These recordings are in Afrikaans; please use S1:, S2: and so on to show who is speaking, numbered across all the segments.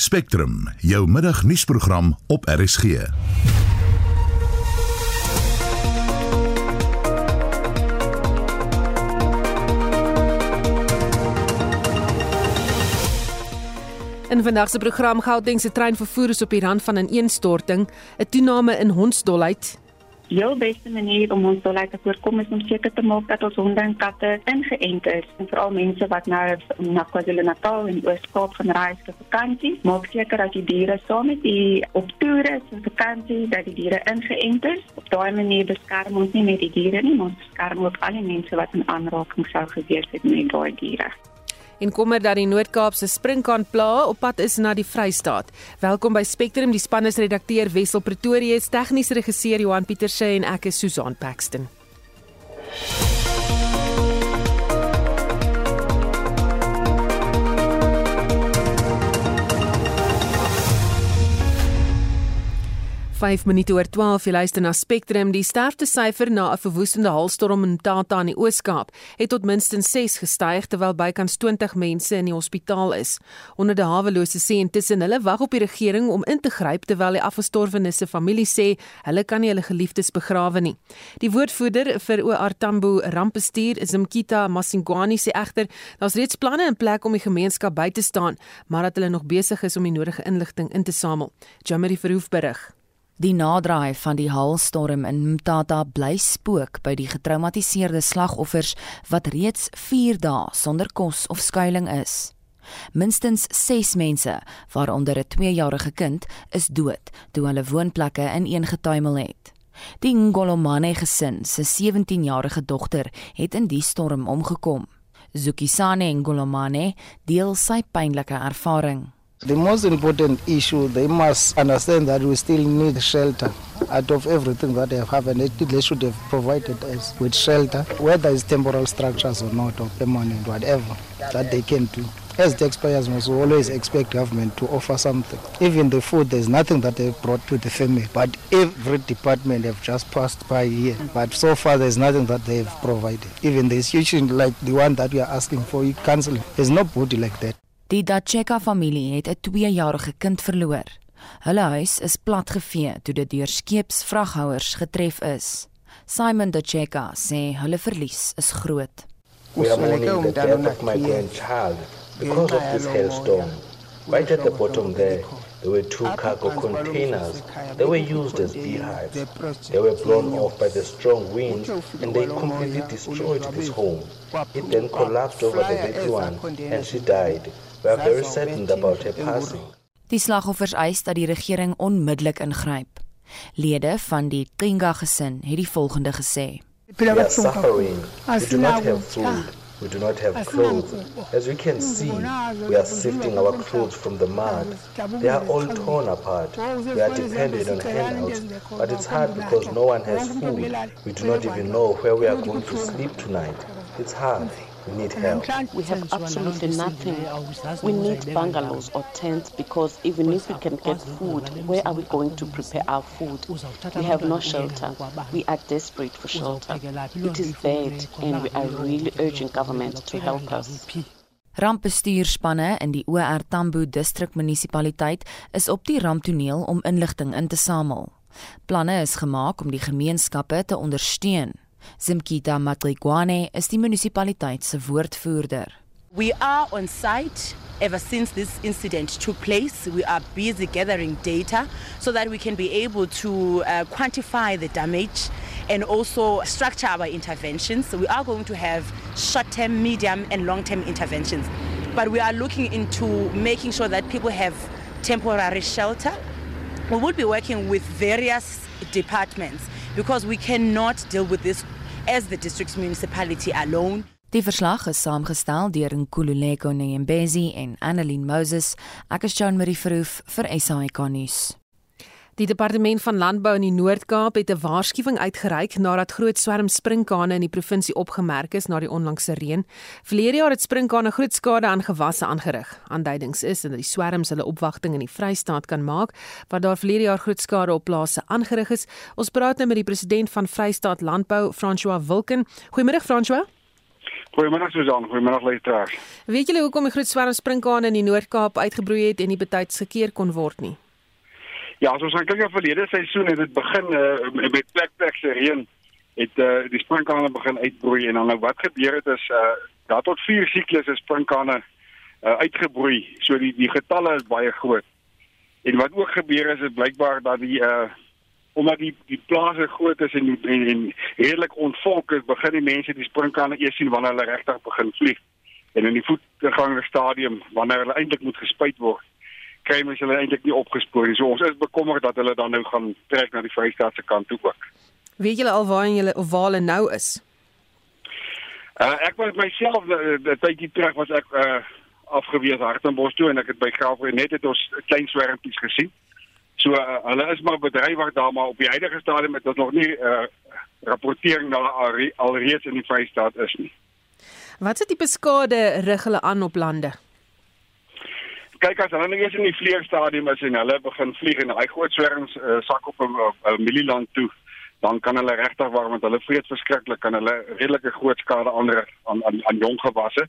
S1: Spectrum, jou middagnuusprogram op RSG.
S2: In vandag se program Gauteng se treinvervoer is op die rand van 'n ineenstorting, 'n toename in hondsdolheid.
S3: Die heel beste manier om ons dolheid te voorkom is om seker te maak dat ons honde en katte ingeënt is. En veral mense wat nou na KwaZulu-Natal en die Oos-Kaap gaan reis vir vakansie, maak seker dat die diere saam met u op toer is vir vakansie, dat die diere ingeënt is. Op daai manier beskerm ons nie net die diere nie, maar ons beskerm ook al die mense wat in aanraking sou gewees het met daai diere.
S2: En kommer dat die Noord-Kaapse sprinkaan pla op pad is na die Vrystaat. Welkom by Spectrum, die span is redakteur Wessel Pretorius, tegniese regisseur Johan Pieterse en ek is Susan Paxton. 5 minute oor 12 jy luister na Spectrum. Die sterftesyfer na 'n verwoestende haalstorm in Tata in die Oos-Kaap het tot minstens 6 gestyg terwyl bykans 20 mense in die hospitaal is. Onder die hawelose sê intussen hulle wag op die regering om in te gryp terwyl die afgestorwenes se familie sê hulle kan nie hulle geliefdes begrawe nie. Die woordvoerder vir OR Tambo rampbestuur Zimkita Masingwani sê egter daar's reeds planne in plek om die gemeenskap by te staan maar dat hulle nog besig is om die nodige inligting in te samel. Jamie Verhoef berig
S4: Die naderdraai van die haalstorm in Mtata bly spook by die getraumatiseerde slagoffers wat reeds 4 dae sonder kos of skuilings is. Minstens 6 mense, waaronder 'n 2-jarige kind, is dood toe hulle woonplekke ineengetuimel het. Die Ngolomane gesin se 17-jarige dogter het in die storm omgekom. Zukisane Ngolomane deel sy pynlike ervaring.
S5: The most important issue, they must understand that we still need shelter. Out of everything that they have happened, they should have provided us with shelter, whether it's temporal structures or not, or permanent, whatever that they can do. As taxpayers must always expect government to offer something. Even the food, there's nothing that they've brought to the family. But every department have just passed by here. But so far, there's nothing that they've provided. Even the institution like the one that we are asking for, you counseling, there's nobody like that.
S4: Die Dacheka familie het 'n 2-jarige kind verloor. Hulle huis is platgevee toe dit deur skeepsvraghouers getref is. Simon Dacheka sê hulle verlies is groot.
S6: We are mourning the death of my grandchild because of this hailstorm. Right at the bottom there, there were two cargo containers. They were used as beehives. They were blown off by the strong wind and they completely destroyed this home. It then collapsed over the little one and she died. We are very saddened about her passing.
S4: Die slagoffers eis dat die regering onmiddellik ingryp. Lede van die Qinga gesin het die volgende gesê:
S6: We are suffering. We do not have food. We do not have clothes. As we can see, we are sifting our clothes from the mud. They are all torn apart. We are dependent on handouts, but it's hard because no one has food. We do not even know where we are going to sleep tonight. It's hard. We need help.
S7: We have absolutely nothing. We need bungalows or tents because even if we can get food, where are we going to prepare our food? We have no shelter. We are desperate for shelter. It is bad and we are really urging government to help us.
S4: Rampbestuurspanne in die OR Tambo distrikmunisipaliteit is op die ramptoneel om inligting in te samel. Planne is gemaak om die gemeenskappe te ondersteun. Zimkita Matrikwane is die munisipaliteit se woordvoerder.
S8: We are on site ever since this incident took place. We are busy gathering data so that we can be able to uh, quantify the damage and also structure our interventions. So we are going to have short-term, medium and long-term interventions. But we are looking into making sure that people have temporary shelter. We will be working with various departments because we cannot deal with this as the district's municipality alone.
S4: Die verslag is saamgestel deur Nkululeko Nyembezi en Annelien Moses. Ek is Jean Marie Verhoef vir SAK nuus.
S2: Die departement van landbou in die Noord-Kaap het 'n waarskuwing uitgereik nadat groot swerm sprinkane in die provinsie opgemerk is na die onlangse reën. Verlede jaar het sprinkane groot skade aan gewasse aangerig. Aanduidings is dat die swerms hulle opwagting in die Vrystaat kan maak, waar daar verlede jaar groot skade op plase aangerig is. Ons praat nou met die president van Vrystaat Landbou, François Wilken. Goeiemôre François.
S9: Goeiemôre Susan, goeiemôre luisteraars.
S2: Weet julle hoekom die groot swerm sprinkane in die Noord-Kaap uitgebroei het en nie betyds gekeer kon word nie?
S9: Ja, soos ons kyk na verlede seisoen het dit begin uh, met plek plek se reën het uh, die sprinkane begin uitbroei en dan nou wat gebeur het is uh, daar tot 4 siklusse sprinkane uh, uitgebroei. So die die getalle is baie groot. En wat ook gebeur is dit blykbaar dat die uh omdat die die plase groot is en en, en redelik ontvolk is, begin die mense die sprinkane eers sien wanneer hulle regtig begin vlieg. En in die voetganger stadium wanneer hulle eintlik moet gespuit word, kry mens hulle eintlik nie opgespoor nie. So ons is bekommerd dat hulle dan nou gaan trek na die Vrystaat se kant toe ook.
S2: Weet julle al waar julle of waar hulle nou is?
S9: Uh ek was myself 'n tydjie terug was ek uh afgewees Hartenbos toe en ek het by Graafrein net het ons klein swermpies gesien. So uh, hulle is maar bedrywig daar maar op die huidige stadium het ons nog nie uh, rapportering na alreeds in die Vrystaat is nie.
S2: Wat se tipe skade rig hulle aan op lande?
S9: Kyk as hulle nou eers in die vleerstadium is en hulle begin vlieg en hy groot swerms uh, sak op 'n mielieland toe, dan kan hulle regtig waar met hulle vreet verskriklik kan hulle redelike groot skade aanrig aan aan aan jong gewasse.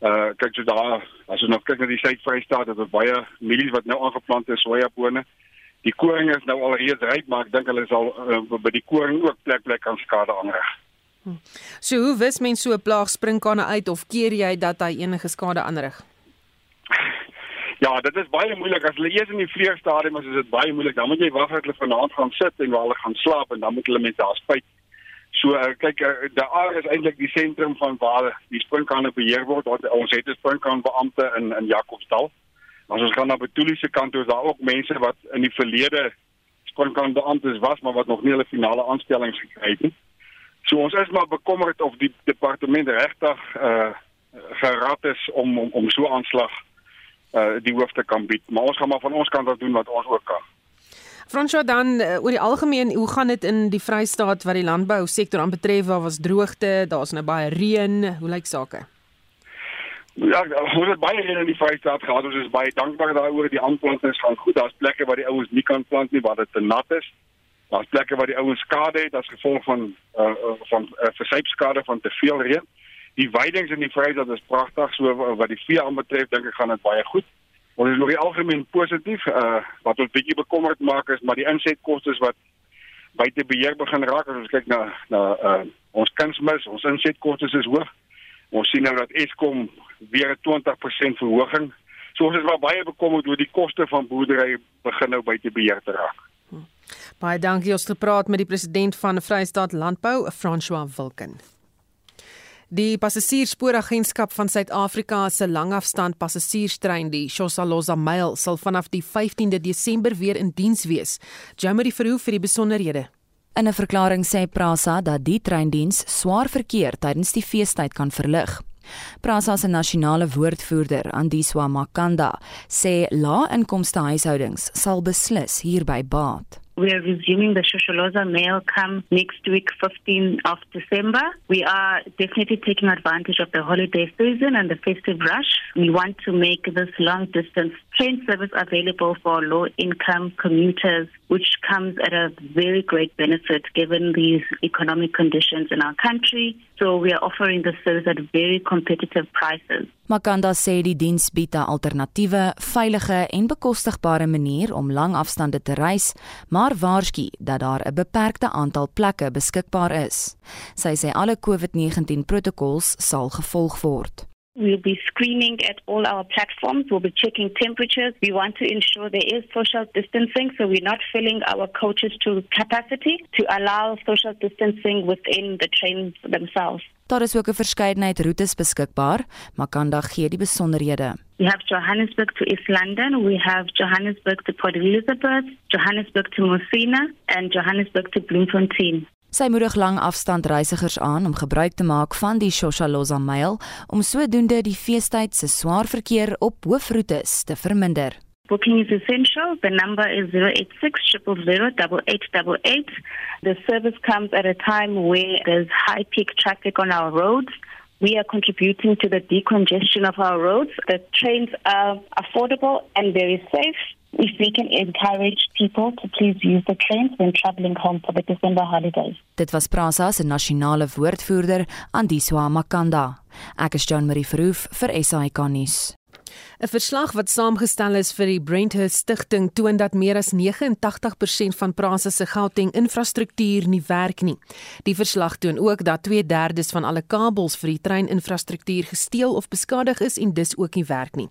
S9: Uh kyk jy daar as jy nou kyk na die Suid-Vrystaat, dit is baie mielies wat nou aangeplant is, sojabone die koring is nou al reeds ryp, maar ek dink hulle sal uh, by die koring ook plek plek kan skade aanrig.
S2: Hm. So hoe wis mens so 'n plaag sprinkane uit of keer jy dat hy enige skade aanrig?
S9: Ja, dit is baie moeilik as hulle eers in die vleerstadium is, is dit baie moeilik. Dan moet jy wag dat hulle vanaand gaan sit en waar hulle gaan slaap en dan moet hulle met daar spuit. So uh, kyk, uh, daar is eintlik die sentrum van waar die sprinkane beheer word. Ons het 'n sprinkaan beampte in in Jacobsdal. As ons gaan na Betuli se kant toe, is daar ook mense wat in die verlede sprinkan beamptes was, maar wat nog nie hulle finale aanstellings gekry het nie. So ons is maar bekommerd of die departement regtig uh gerad is om om, om so aanslag uh die hoof te kan bied. Maar ons gaan maar van ons kant af doen wat ons ook kan.
S2: Fransjo dan uh, oor die algemeen, hoe gaan dit in die Vrystaat wat die landbou sektor aanbetref? Daar was droogte, daar's nou baie reën. Hoe lyk sake?
S9: Ja, ons het baie reën in die Vrystaat gehad. Ons is baie dankbaar daaroor. Die aanplantings gaan goed. Daar's plekke waar die ouens nie kan plant nie waar dit te nat is. Daar's plekke waar die ouens skade het as gevolg van uh van uh, versypskade van te veel reën. Die weidings in die Vrystaat is pragtig. So wat die vee aanbetref, dink ek gaan dit baie goed. Ons is nog die algemeen positief. Uh wat ons bietjie bekommerd maak is maar die insetkoste wat buite beheer begin raak as ons kyk na na uh ons kunsmis, ons insetkoste is hoog. Ons sien nou dat Eskom weer 'n 20% verhoging. So ons is maar baie bekommerd oor die koste van boerdery begin nou buite beheer te raak. Hm.
S2: Baie dankie ons het gepraat met die president van Vrystaat Landbou, François Wilken. Die passasierspooragentskap van Suid-Afrika se langafstand passasierstrein die Shosaloza Mail sal vanaf die 15de Desember weer in diens wees. Jamie Verhoef vir die besonderhede.
S4: In 'n verklaring sê Prasa dat die treindiens swaar verkeer tydens die feestyd kan verlig. Prasa se nasionale woordvoerder, Andiswa Makanda, sê lae-inkomste huishoudings sal beslis hierby baat.
S10: We are resuming the Shosholoza mail come next week, 15th of December. We are definitely taking advantage of the holiday season and the festive rush. We want to make this long distance train service available for low income commuters, which comes at a very great benefit given these economic conditions in our country. So we are offering the service at very competitive prices.
S4: Makanda sê die diens bied 'n alternatiewe, veilige en bekostigbare manier om lang te reis, maar waarsku dat daar 'n beperkte aantal plekke beskikbaar is. Sy sê alle COVID-19 protokols sal gevolg word.
S10: We'll be screening at all our platforms. We'll be checking temperatures. We want to ensure there is social distancing, so we're not filling our coaches to capacity to allow social distancing within the trains themselves.
S4: Daar is ook 'n verskeidenheid roetes beskikbaar, maar kan daar gee die besonderhede.
S10: We have Johannesburg to East London, we have Johannesburg to Port Elizabeth, Johannesburg to Messina and Johannesburg to Bloemfontein.
S4: Sy moedig lang afstand reisigers aan om gebruik te maak van die Shoshaloza Mail om sodoende die feestyd se swaar verkeer op hoofroetes te verminder.
S10: Booking is essential. The number is 086 000 The service comes at a time where there's high peak traffic on our roads. We are contributing to the decongestion of our roads. The trains are affordable and very safe.
S3: If we can encourage people to please use the trains when traveling home for the December holidays.
S4: Dit was Prasa se nasionale woordvoerder, Andiswa Makanda. Ek is Jean Marie Verhoef vir SAK nuus.
S2: 'n Verslag wat saamgestel is vir die Brenthurst Stichting toon dat meer as 89% van Prasa se Gauteng infrastruktuur nie werk nie. Die verslag toon ook dat 2/3 van alle kabels vir die treininfrastruktuur gesteel of beskadig is en dus ook nie werk nie.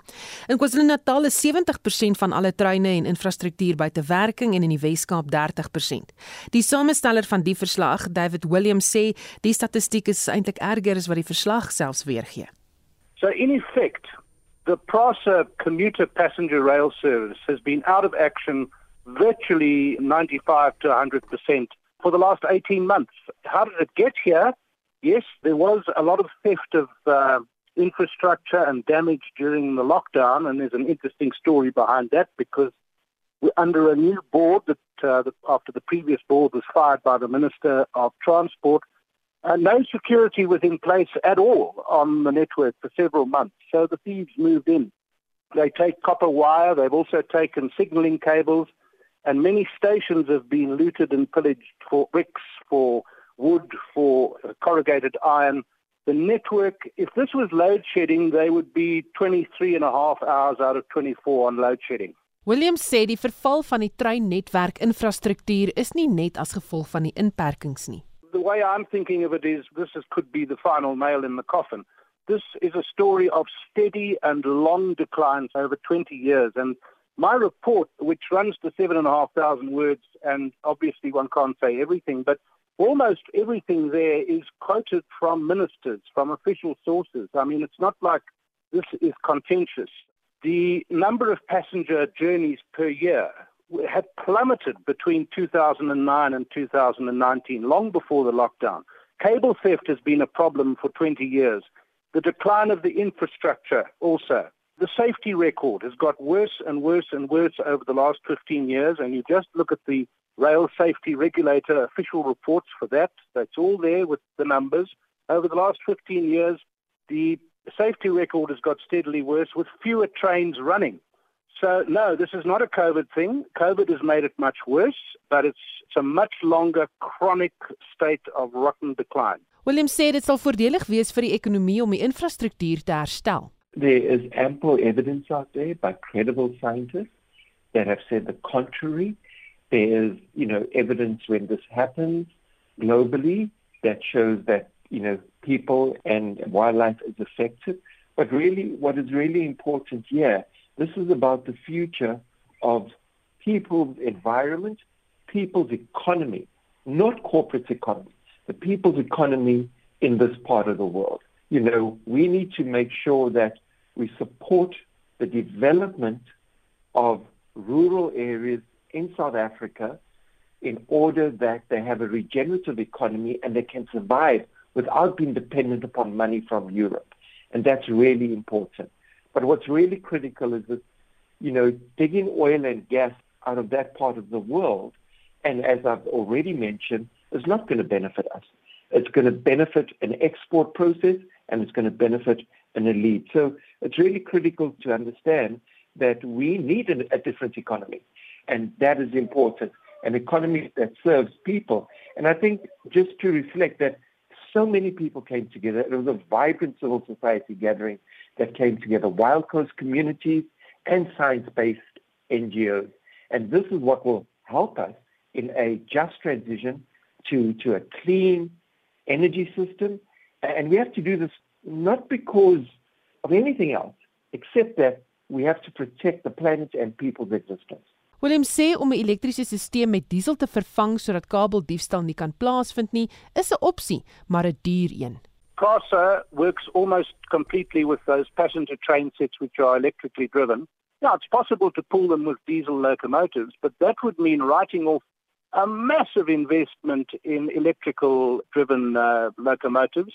S2: In KwaZulu-Natal is 70% van alle treine en infrastruktuur buite werking en in die Wes-Kaap 30%. Die samesteller van die verslag, David Williams sê, die statistiek is eintlik erger as wat die verslag selfs weergee.
S11: So in effect the PRASA commuter passenger rail service has been out of action virtually 95 to 100% for the last 18 months. How did it get here? Yes, there was a lot of theft of uh, infrastructure and damage during the lockdown, and there's an interesting story behind that because we're under a new board that, uh, that after the previous board was fired by the Minister of Transport, uh, no security was in place at all on the network for several months, so the thieves moved in. They take copper wire, they've also taken signaling cables, and many stations have been looted and pillaged for bricks, for wood, for uh, corrugated iron. The network, if this was load shedding, they would be 23 and a half hours out of 24 on load shedding.
S2: Williams sê die verval van die treinnetwerk infrastruktuur is nie net as gevolg van die inperkings nie.
S11: The way I'm thinking of it is this is, could be the final nail in the coffin. This is a story of steady and long declines over 20 years. And my report, which runs to 7,500 words, and obviously one can't say everything, but almost everything there is quoted from ministers, from official sources. I mean, it's not like this is contentious. The number of passenger journeys per year had plummeted between 2009 and 2019, long before the lockdown. Cable theft has been a problem for 20 years. The decline of the infrastructure also. The safety record has got worse and worse and worse over the last 15 years, and you just look at the rail safety regulator official reports for that. That's all there with the numbers. Over the last 15 years, the safety record has got steadily worse with fewer trains running. So, no, this is not a COVID thing. COVID has made it much worse, but it's, it's a much longer chronic state of rotten decline.
S2: William sê dit sal voordelig wees vir die ekonomie om die infrastruktuur te herstel.
S12: There is ample evidence out there by credible scientists that have said the contrary. There is, you know, evidence when this happens globally that shows that, you know, people and wildlife is affected. But really, what is really important here this is about the future of people's environment, people's economy, not corporate economy, the people's economy in this part of the world. You know, we need to make sure that we support the development of rural areas in South Africa in order that they have a regenerative economy and they can survive without being dependent upon money from Europe. And that's really important. But what's really critical is that, you know, digging oil and gas out of that part of the world, and as I've already mentioned, is not going to benefit us. It's going to benefit an export process and it's going to benefit an elite. So it's really critical to understand that we need a, a different economy, and that is important. An economy that serves people. And I think just to reflect that so many people came together. It was a vibrant civil society gathering that came together, Wild Coast communities and science-based NGOs. And this is what will help us in a just transition to, to a clean energy system. And we have to do this not because of anything else, except that we have to protect the planet and people's existence.
S2: Willem sê om 'n elektriese stelsel met diesel te vervang sodat kabeldiefstal nie kan plaasvind nie, is 'n opsie, maar 'n duur een.
S11: CASA works almost completely with those passenger train sets which are electrically driven. Now, it's possible to pull them with diesel locomotives, but that would mean writing off a massive investment in electrical driven uh, locomotives.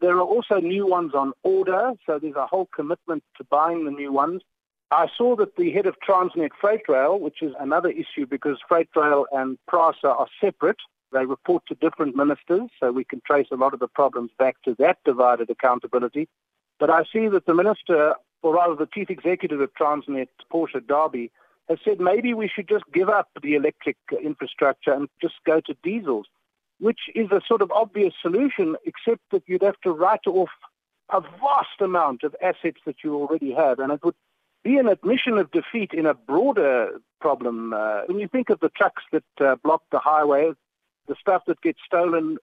S11: There are also new ones on order, so there's a whole commitment to buying the new ones. I saw that the head of Transnet Freight Rail, which is another issue because Freight Rail and PRASA are separate, they report to different ministers, so we can trace a lot of the problems back to that divided accountability. But I see that the minister, or rather the chief executive of Transnet, Portia Darby, has said maybe we should just give up the electric infrastructure and just go to diesels, which is a sort of obvious solution, except that you'd have to write off a vast amount of assets that you already have, and it would be an admission of defeat in a broader problem. Uh, when you think of the trucks that uh, block the highway, the stuff that gets stolen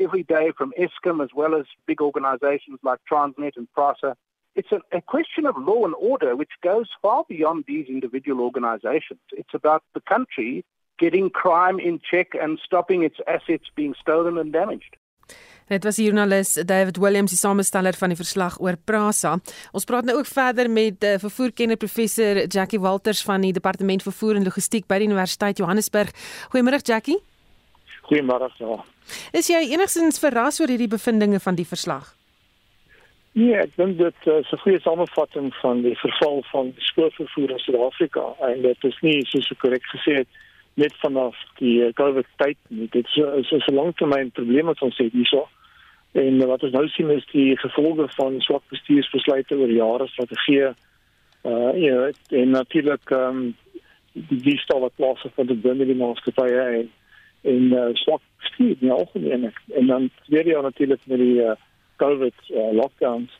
S11: every day from Eskom as well as big organizations like Transnet and PRASA, it's a, a, question of law and order which goes far beyond these individual organizations. It's about the country getting crime in check and stopping its assets being stolen and damaged.
S2: Dit was joernalis David Williams, die samesteller van die verslag oor Prasa. Ons praat nou ook verder met uh, vervoerkenner professor Jackie Walters van die Departement Vervoer en Logistiek by die Universiteit Johannesburg. Goeiemôre Jackie.
S13: Goeiemôre. Ja.
S2: Is jy enigstens verras oor hierdie bevindinge van die verslag?
S13: Nee, ek dink dit uh, is 'n goeie samevatting van die verval van skoolvervoer in Suid-Afrika en dit is nie soos ek korrek gesê het net vanaf die uh, COVID tyd nie. Dit is 'n is 'n langtermyn probleem wat ons het hierso. En wat ons nou sien is die gevolge van swak bestuursbesluite oor jare strategie uh ja, en natuurlik ehm um, die die stof wat plaas van die binne die maatskappye en en uh, swak bestuur in algemeen en dan weer ja natuurlik met die uh, COVID uh, lockdowns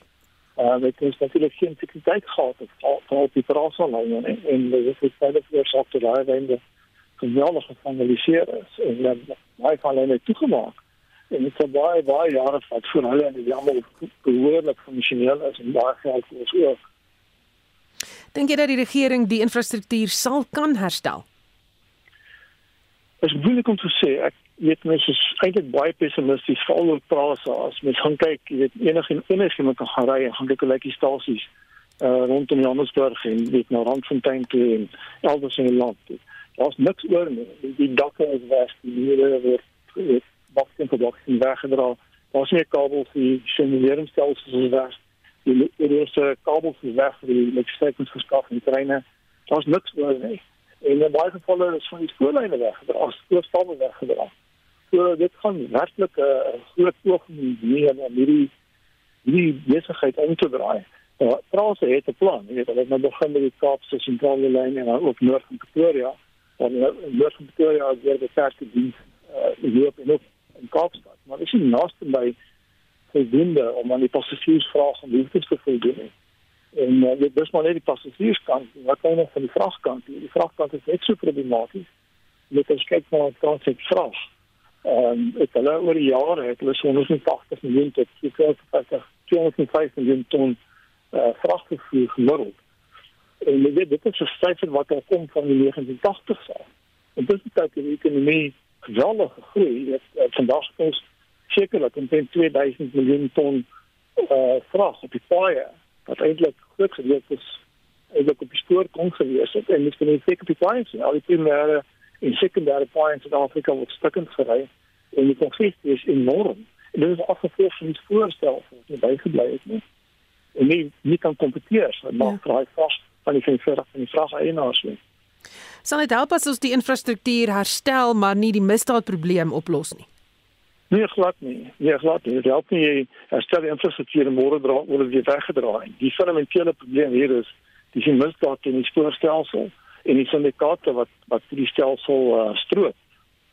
S13: uh met ons natuurlik geen sekuriteit gehad het vir die operasionele en en dit is baie baie vir swak te raai wende geweldig gevanaliseer is en dan baie van hulle toegemaak en dit het baie baie jare vat voor hulle en die almal behoorlik funksioneel is en baie geld is ook.
S2: Dink jy dat die regering die infrastruktuur sal kan herstel?
S13: Is moeilik om te sê. Ek weet mense is eintlik baie pessimisties veral oor Prasa as mens gaan kyk, jy weet enige enige iemand kan gaan ry en gaan kyk hoe lyk die stasies uh rondom Johannesburg en weet nou Randfontein toe en elders in die land. Daar's niks oor nie. Die, die dakke is weg, die mure word bakstene vir bakstene weggedra. Daar's nie kabels vir simuleringsstelsels is weg. Die eerste kabels is weg vir die elektrisiteitsverskaf in die treine. Daar's niks oor nie. En in baie gevalle is van die spoorlyne weggedra, spoorstelle weggedra. So dit gaan werklik 'n groot poging wees om hierdie hierdie besigheid om te draai. Nou, Franse het 'n plan. Jy weet, hulle het nou begin met die Kaapse sentrale lyn en ook noord van Pretoria. En noord van Pretoria is weer die sterkste diens uh, in Europa en ook in Kaapstad, maar is nie naaste by voldoende om aan die passasiersvraag en behoeftes te voldoen nie. En uh, dit is maar net die passasierskant, wat nog van die vragkant? Die vragkant is net so problematies. Met as kyk na die transitvrag. Ehm um, dit hulle oor die jare het hulle so 180 miljoen tot 250 miljoen ton uh, vragvervoer gemiddeld. En dit dit is 'n syfer wat al kom van die 1980s af. En dit beteken die ekonomie geweldige groei. Dit uh, vandag is sekerlik omtrent 2000 miljoen ton uh vraag op die paaie wat eintlik groot gedeelte is eintlik op die spoor kon gewees het en dit kan nie seker op die paaie sien. Al die primêre en sekondêre paaie in Suid-Afrika word stukkend gery en die konflik is enorm. En dit is afgevolg van die voorstel wat nie bygebly het nie. En nie nie kan kompeteer so maar ja. vraag vas van die van die vraag eienaars nie.
S2: Sal dit help as ons die infrastruktuur herstel maar nie die misdaadprobleem oplos nie?
S13: Nee, glad nie. Nee, glad nie. Dit help nie jy herstel die infrastruktuur en môre dra word dit weggedra nie. Die fundamentele probleem hier is dis die misdaad in die spoorstelsel en die syndikaate wat wat die stelsel uh, stroop.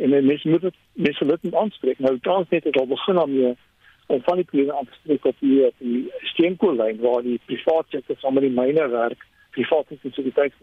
S13: En mense moet dit mense moet dit aanspreek. Nou Transnet het al begin om jy om van die probleme aan te spreek op die, die steenkoollyn waar die private sektor saam met die myne werk private sekuriteit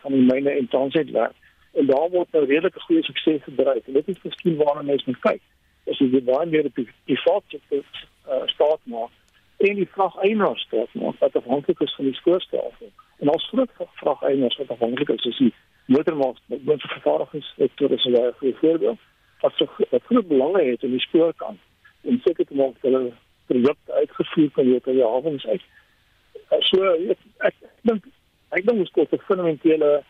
S13: van die myne en transit werk. En daar word nou redelike goeie sukses bereik. En dit is miskien waarna mense moet kyk. As jy baie meer op die private uh, staat maak en die vrageienaars staat maak wat afhanklik is van die skoolstelsel. En als groot vrageienaars wat afhanklik is, is die motormaatskappy, die vervaardigingssektor is 'n baie goeie voorbeeld. Wat so wat groot belange het in die spoorkant en seker te maak dat hulle projekte uitgevoer kan word in die hawens uit. Uh, so ek, dink ek dink ons 'n fundamentele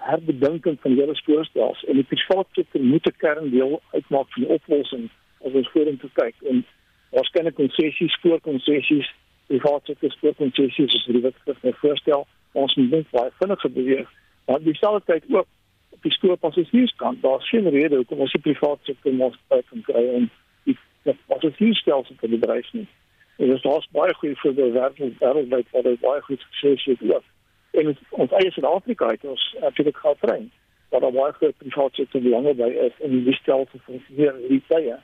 S13: herbedinking van die hele spoorstelsel en die private sektor moet 'n kerndeel uitmaak van die oplossing as ons vorentoe kyk en waarskynlik konsessies, spoorkonsessies, private sektor spoorkonsessies is die wat ek nou voorstel. Ons moet baie vinniger beweeg. Maar dieselfde tyd ook op die spoorpassasierskant, daar's geen rede hoekom ons die private sektor moet kan kry om die passasiersstelsel te bedryf nie. En dit is daar's baie goeie voorbeelde wêreld wêreldwyd dit baie goed sukses het ook. En ons eie Suid-Afrika het ons natuurlik gehad trein wat daar baie groot private sektor belange by is in die stelsel van funksioneer in hierdie tye.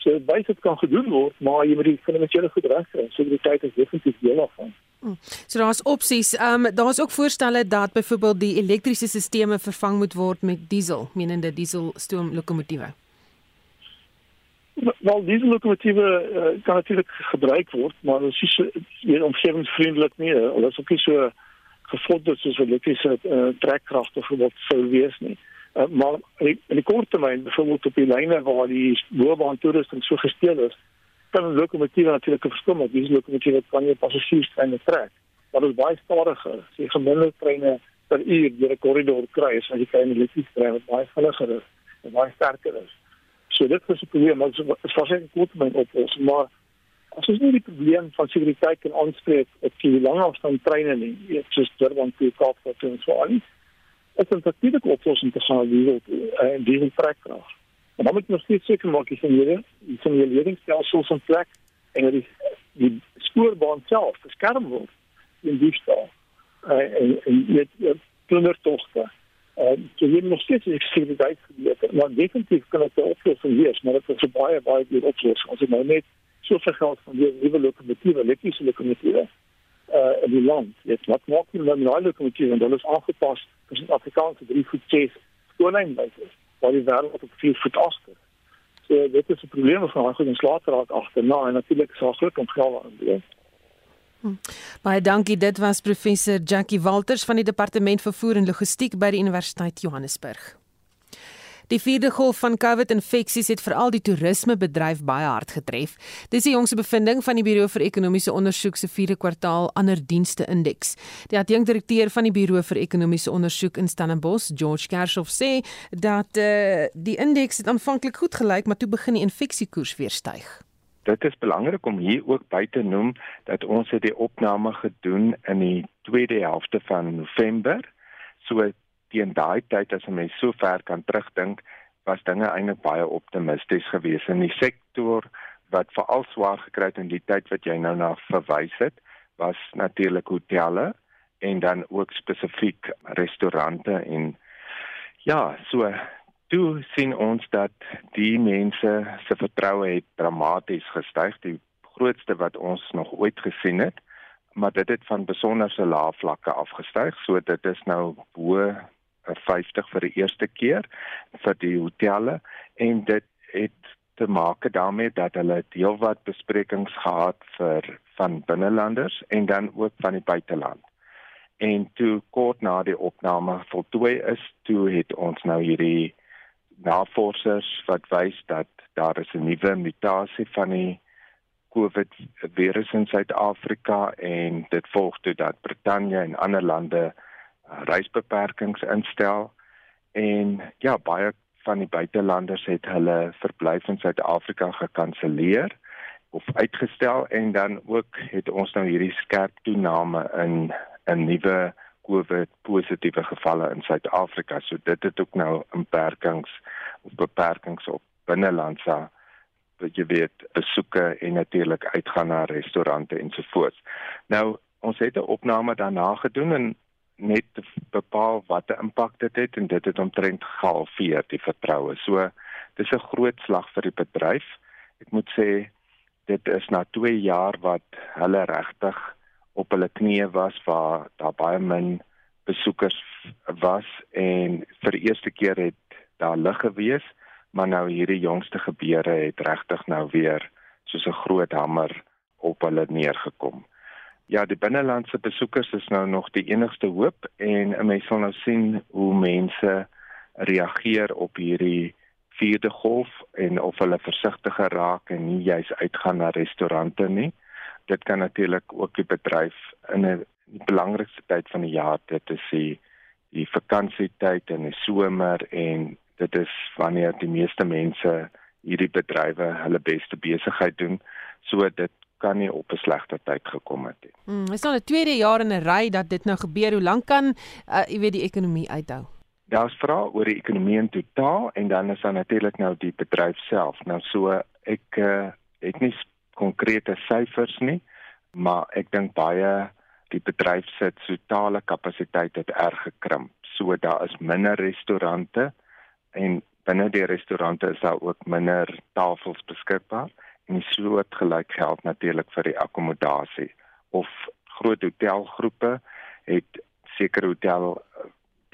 S13: So baie dit kan gedoen word, maar jy moet die fundamentele goed regkry. Sekuriteit is definitief deel daarvan.
S2: Hmm. So daar's opsies. Ehm um, daar's ook voorstelle dat byvoorbeeld die elektriese stelsels vervang moet word met diesel, menende diesel stoomlokomotiewe.
S13: Wel diesel lokomotiewe uh, kan natuurlik gebruik word, maar dit is nie omgewingsvriendelik nie. Hulle is ook nie so gevorder soos elektriese uh, trekkragte voorbeeld sou wees nie. Uh, maar in die, die kort termyn, byvoorbeeld op die lyne waar die boobaan toerusting so gesteel is, kan 'n lokomotief natuurlik 'n verskil maak. Diesel lokomotief kan jy passasierstreine trek. Maar dit is baie stadiger. As jy gemiddelde treine per uur deur 'n korridor kry, as jy kry 'n elektriese trein wat baie vinniger is en baie sterker is. So dit is 'n probleem, maar dit is waarskynlik kort termyn oplossing, maar as ons nie die probleem van sekuriteit kan aanspreek op die langafstand treine nie, weet soos Durban toe Kaapstad en so aan. Dit is 'n praktiese oplossing te gaan wie wil en die wil trekkrag. En dan moet jy nog steeds seker maak jy sien die ledingsstelsels in plek en dat die die spoorbaan self beskerm word in die stal. Uh, en en met plundertogte uh, jy moet nog steeds sekuriteit gebied, maar definitief kan dit 'n oplossing wees, maar dit is 'n baie baie duur oplossing. As jy nou net soveel geld van die nuwe lokomotiewe, elektriese lokomotiewe uh in die land, jy wat maak jy nou met daai lokomotiewe en hulle is aangepas vir die Afrikaanse 3 voet 6 skoonlynwyse, waar die wêreld op 4 voet agter. So dit is 'n probleem van daai goed en slaatraak agterna en natuurlik daar groot omgewing aan die
S2: Hm. Baie dankie. Dit was professor Jackie Walters van die Departement Vervoer en Logistiek by die Universiteit Johannesburg. Die vierde golf van COVID-infeksies het veral die toerismebedryf baie hard getref. Dis die jongste bevinding van die Buro vir Ekonomiese Ondersoek se vierde kwartaal ander dienste indeks. Die adjunkdirekteur van die Buro vir Ekonomiese Ondersoek in Stellenbosch, George Kershoff sê dat uh, die indeks het aanvanklik goed gelyk, maar toe begin die infeksiekoers weer styg
S14: dit is belangrik om hier ook by te noem dat ons het die opname gedoen in die tweede helfte van November. So teen daai tyd as 'n mens so ver kan terugdink, was dinge eintlik baie optimisties geweest in die sektor wat veral swaar gekry het in die tyd wat jy nou na verwys het, was natuurlik hotelle en dan ook spesifiek restaurante en ja, so toe sien ons dat die mense se vertroue het dramaties gestyg, die grootste wat ons nog ooit gesien het, maar dit het van besonderse lae vlakke afgestyg, so dit is nou bo 50 vir die eerste keer vir die hotelle en dit het te maak daarmee dat hulle heelwat besprekings gehad vir van binnelanders en dan ook van die buiteland. En toe kort na die opname voltooi is, toe het ons nou hierdie navorsers wat wys dat daar is 'n nuwe mutasie van die COVID virus in Suid-Afrika en dit volg toe dat Brittanje en ander lande reisbeperkings instel en ja baie van die buitelanders het hulle verblyf in Suid-Afrika gekanselleer of uitgestel en dan ook het ons nou hierdie skerp toename in 'n nuwe COVID positiewe gevalle in Suid-Afrika. So dit het ook nou beperkings of beperkings op binnelandse wat jy weet besoeke en natuurlik uitgaan na restaurante ensovoorts. Nou ons het 'n opname daarna gedoen en net bepaal wat 'n impak dit het en dit het omtrent gehalveer die vertroue. So dis 'n groot slag vir die bedryf. Ek moet sê dit is na 2 jaar wat hulle regtig op hulle knieë was waar daar baie min besoekers was en vir die eerste keer het daar lig gewees maar nou hierdie jongste gebeure het regtig nou weer soos 'n groot hamer op hulle neergekom. Ja, die binnelandse besoekers is nou nog die enigste hoop en 'n mens sal nou sien hoe mense reageer op hierdie vierde golf en of hulle versigtiger raak en nie juis uitgaan na restaurante nie. Dit kan natuurlik ook die bedryf in 'n belangrikste tyd van die jaar dit is die die vakansietyd en die somer en dit is wanneer die meeste mense hierdie bedrywe hulle beste besigheid doen. So dit kan nie op 'n slegte tyd gekom het nie.
S2: Hmm, is nou 'n tweede jaar in 'n ry dat dit nou gebeur. Hoe lank kan uh, jy weet die ekonomie uithou?
S14: Daar's vra oor die ekonomie in totaal en dan is daar natuurlik nou die bedryf self. Nou so ek uh, ek nie konkrete syfers nie, maar ek dink baie die bedryf se totale kapasiteit het erg gekrimp. So daar is minder restaurante en binne die restaurante is daar ook minder tafels beskikbaar en so het gelyk geld natuurlik vir die akkommodasie of groot hotelgroepe het sekere hotel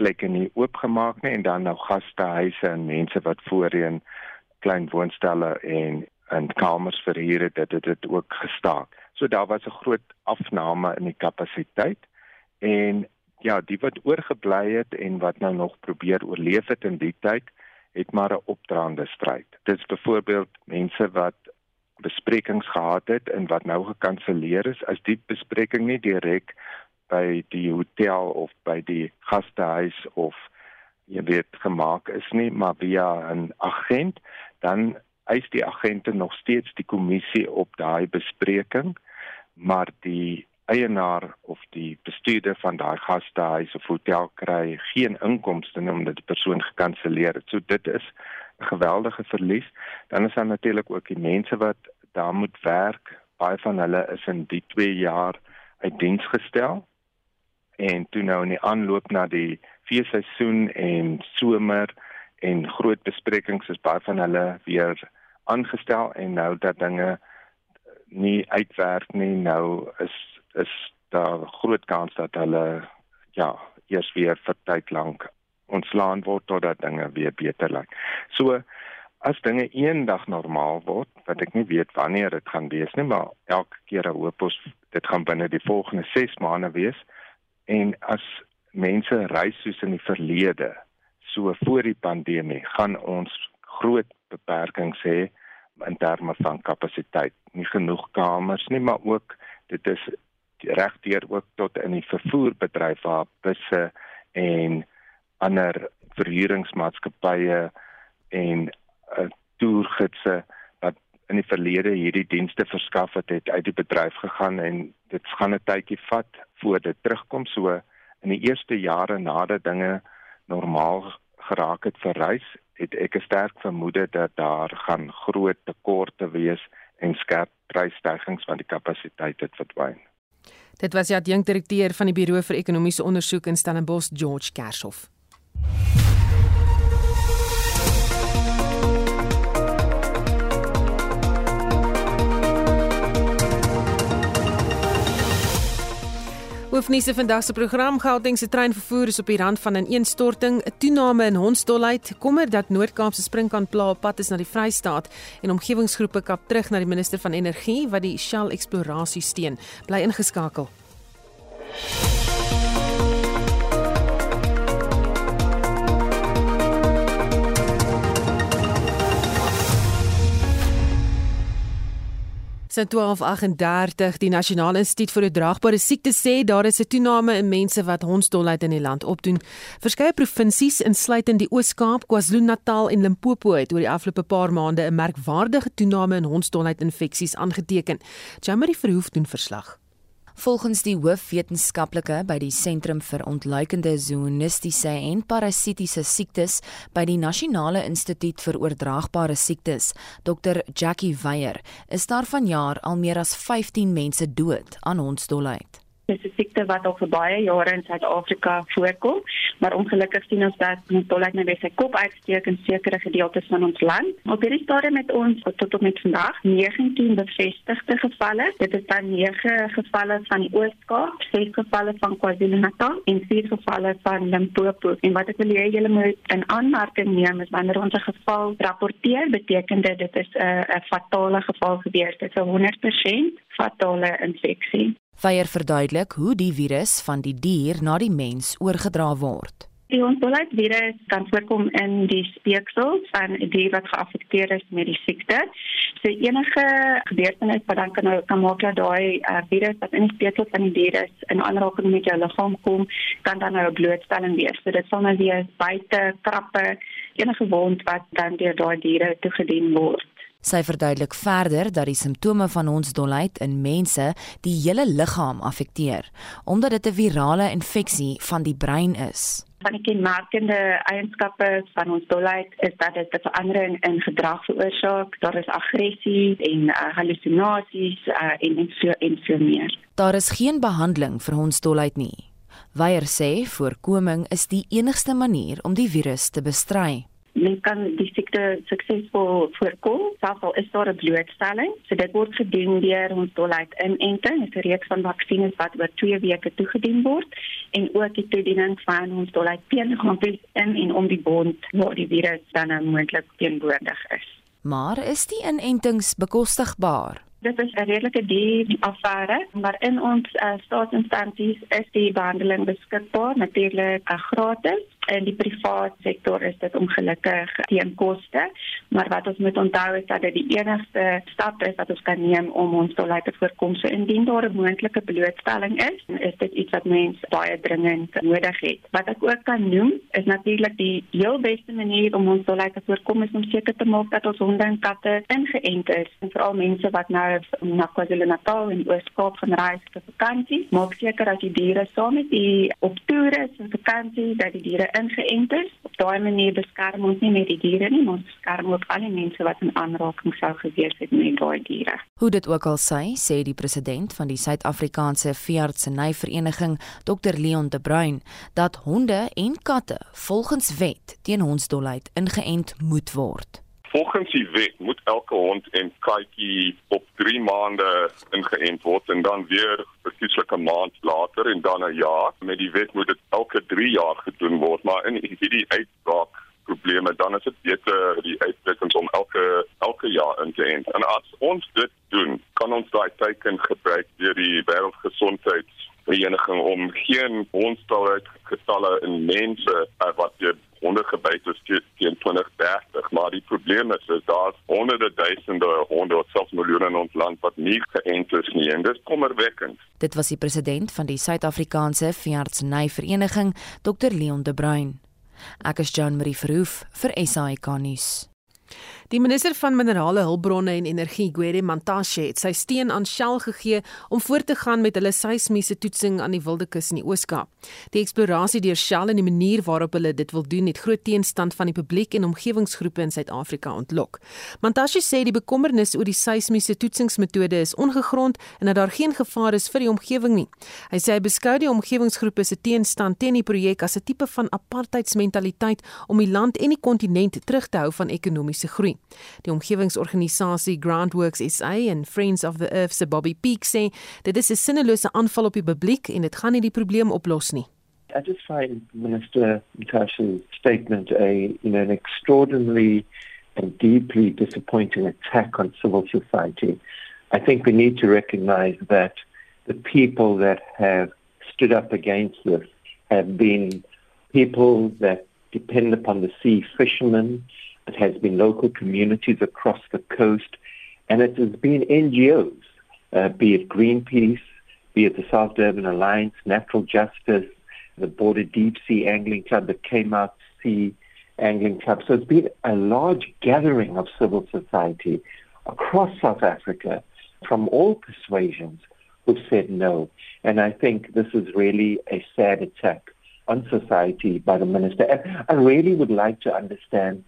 S14: plekke nie oopgemaak nie en dan nou gastehuise en mense wat voorheen klein woonstelle en en kamers verhuur het, dit het dit ook gestaak. So daar was 'n groot afname in die kapasiteit en ja, die wat oorgebly het en wat nou nog probeer oorleef het in die tyd, het maar 'n opdraande stryd. Dit is byvoorbeeld mense wat besprekings gehad het en wat nou gekanselleer is as die bespreking nie direk by die hotel of by die gastehuis of jy weet gemaak is nie maar via 'n agent dan eis die agente nog steeds die kommissie op daai bespreking, maar die eienaar of die bestuurder van daai gastehuis of hotel kry geen inkomste omdat die persoon gekanselleer het. So dit is geweldige verlies. Dan is daar natuurlik ook die mense wat daar moet werk. Baie van hulle is in die 2 jaar uit diens gestel. En toe nou in die aanloop na die feesseisoen en somer en groot besprekings is baie van hulle weer aangestel en nou dat dinge nie uitwerk nie nou is is daar groot kans dat hulle ja eers weer vir tyd lank ontslaan word totdat dinge weer beter lyk. So as dinge eendag normaal word, wat ek nie weet wanneer dit gaan wees nie, maar elke keer hoop ons dit gaan binne die volgende 6 maande wees en as mense reis soos in die verlede so voor die pandemie gaan ons groot beperkings hê in terme van kapasiteit. Nie genoeg kamers nie, maar ook dit is regdeur ook tot in die vervoerbedryf waar busse en ander verhuuringsmaatskappye en uh, toergidse wat in die verlede hierdie dienste verskaf het, het uit die bedryf gegaan en dit gaan 'n tydjie vat voor dit terugkom so in die eerste jare nadat dinge normaal geraak het vir reis, het ek 'n sterk vermoede dat daar gaan groot tekorte wees en skerp prysstygings van die kapasiteit het verdwyn.
S2: Dit was die adjunkdirekteur van die Buro vir Ekonomiese Ondersoek in Stellenbosch, George Kershoff. Hoofnuus vandag se program Gauteng se treinvervoer is op die rand van 'n ineenstorting, 'n toename in hondsdolheid, kommer dat Noord-Kaapse sprinkaan pla op pad is na die Vrystaat en omgewingsgroepe kap terug na die minister van energie wat die Shell eksplorasie steun. Bly ingeskakel. Sy 1238 die Nasionale Instituut vir Oordraagbare Siektes sê daar is 'n toename in mense wat hondsdolheid in die land opdoen. Verskeie provinsies insluitend die Oos-Kaap, KwaZulu-Natal en Limpopo het oor die afgelope paar maande 'n merkwaardige toename in hondsdolheid infeksies aangeteken. Jamie Verhoef doen verslag.
S4: Volgens die hoofwetenskaplike by die Sentrum vir Ontluikende Zoonistiese en Parasitiese Siektes by die Nasionale Instituut vir Oordraagbare Siektes, Dr. Jackie Weyer, is daar vanjaar al meer as 15 mense dood aan hondsdolheid.
S3: Dit is siekte wat al vir baie jare in Suid-Afrika voorkom, maar ongelukkig sien ons dat die tolheid net sy kop uitsteek in sekere gedeeltes van ons land. Op hierdie stadium met ons tot op met vandag 19 bevestigde gevalle. Dit is dan 9 gevalle van die Oos-Kaap, 6 gevalle van KwaZulu-Natal en 4 gevalle van Limpopo. En wat ek wil hê julle moet in aanmerking neem is wanneer ons 'n geval rapporteer, beteken dit dit is 'n fatale geval gewees. Dit is 'n 100% fatale infeksie.
S4: Vyer verduidelik hoe die virus van die dier na die mens oorgedra word.
S3: Die ontbolheid virus kan voorkom in die speeksel van 'n dier wat geaffekteer is met die siekte. So enige gebeurtenis wat dan kan nou kan maak dat daai uh, virus wat in die speeksel van die dier is in aanraking met jou liggaam kom, kan dan nou 'n blootstelling wees. So dit sal nou wees buite krappe, enige wond wat dan deur daai diere toegedien word.
S4: Sy verduidelik verder dat die simptome van hondsdolheid in mense die hele liggaam affekteer, omdat dit 'n virale infeksie van die brein is.
S3: Van die kenmerkende eienskappe van ons dolheid is dat dit 'n verandering in gedrag veroorsaak. Daar is aggressie en uh, hallusinasies uh, en en so en so meer.
S4: Daar is geen behandeling vir ons dolheid nie. Weyer sê voorkoming is die enigste manier om die virus te bestry
S3: men kan die siekte suksesvol voorkom selfs al is daar 'n blootstelling. So dit word gedoen deur ons dolheid inenting, 'n reeks van vaksines wat oor 2 weke toegedien word en ook die toediening van ons dolheid teengampies in en om die bond waar die virus dan nou moontlik teenwoordig is.
S4: Maar is die inentings bekostigbaar?
S3: Dit is 'n redelike duur affære, maar in ons uh, staatsinstansies is die behandeling beskikbaar, natuurlik uh, gratis in die private sektor is dit ongelukkig teen koste, maar wat ons moet onthou is dat dit die enigste stap is wat ons kan neem om ons te laat voorkom so indien daar 'n moontlike blootstelling is, is dit iets wat mense baie dringend nodig het. Wat ek ook kan noem is natuurlik die heel beste manier om ons te laat voorkom is om seker te maak dat ons honde en katte ingeënt is, en veral mense wat nou na KwaZulu-Natal en Oos-Kaap gaan reis vir vakansie, maak seker dat die diere saam met u op toer is en vakansie dat die diere ingeënt is. Op daai manier beskerm ons nie net die diere nie, maar ons beskerm ook al die mense wat in aanraking sou gewees het met daai diere.
S4: Hoe dit ook al sê, sê die president van die Suid-Afrikaanse Veeartsenyvereniging, Dr Leon de Bruin, dat honde en katte volgens wet teen hondsdolheid ingeënt moet word.
S15: Volgens die wet moet elke hond en katjie op 3 maande ingeënt word en dan weer verkieslik 'n maand later en dan 'n jaar. Met die wet moet dit elke 3 jaar gedoen word, maar in hierdie uitbraak probleme dan is dit beter die uitdrukkings om elke elke jaar in te ent. En as ons dit doen, kan ons daai teken gebruik deur die wêreldgesondheidsvereniging om geen hondstalheid getalle in mense uh, wat deur honde gebyt is teen 2030, maar die probleem is is daar honderde duisende honde wat selfs miljoene in ons land wat nie geënt is nie en dit is kommerwekkend.
S4: Dit was die president van die Suid-Afrikaanse Veeartsenyvereniging, Dr Leon de Bruin. Ek is Jean Marie Verhoef vir SAK nuus.
S2: Die minister van Minerale Hulpbronne en Energie, Gwede Mantashe, het sy steun aan Shell gegee om voort te gaan met hulle seismiese toetsing aan die Wilde Kus in die Oos-Kaap. Die eksplorasie deur Shell en die manier waarop hulle dit wil doen, het groot teenstand van die publiek en omgewingsgroepe in Suid-Afrika ontlok. Mantashe sê die bekommernis oor die seismiese toetsingsmetode is ongegrond en dat daar geen gevaar is vir die omgewing nie. Hy sê hy beskou die omgewingsgroepe se teenstand teen die projek as 'n tipe van apartheidsmentaliteit om die land en die kontinent terug te hou van ekonomiese groei. Die omgewingsorganisasie Groundworks SA en Friends of the Earth se Bobby Peak sê dit is 'n sinnelose aanval op die publiek en dit gaan nie die probleem oplos nie.
S12: I just find Minister Natasha's statement a you know, an extraordinarily and deeply disappointing attack on civil society. I think we need to recognize that the people that have stood up against this have been people that depend upon the sea fishermen, It has been local communities across the coast, and it has been NGOs, uh, be it Greenpeace, be it the South Durban Alliance, Natural Justice, the Border Deep Sea Angling Club, the Out Sea Angling Club. So it's been a large gathering of civil society across South Africa from all persuasions who've said no. And I think this is really a sad attack on society by the minister. And I really would like to understand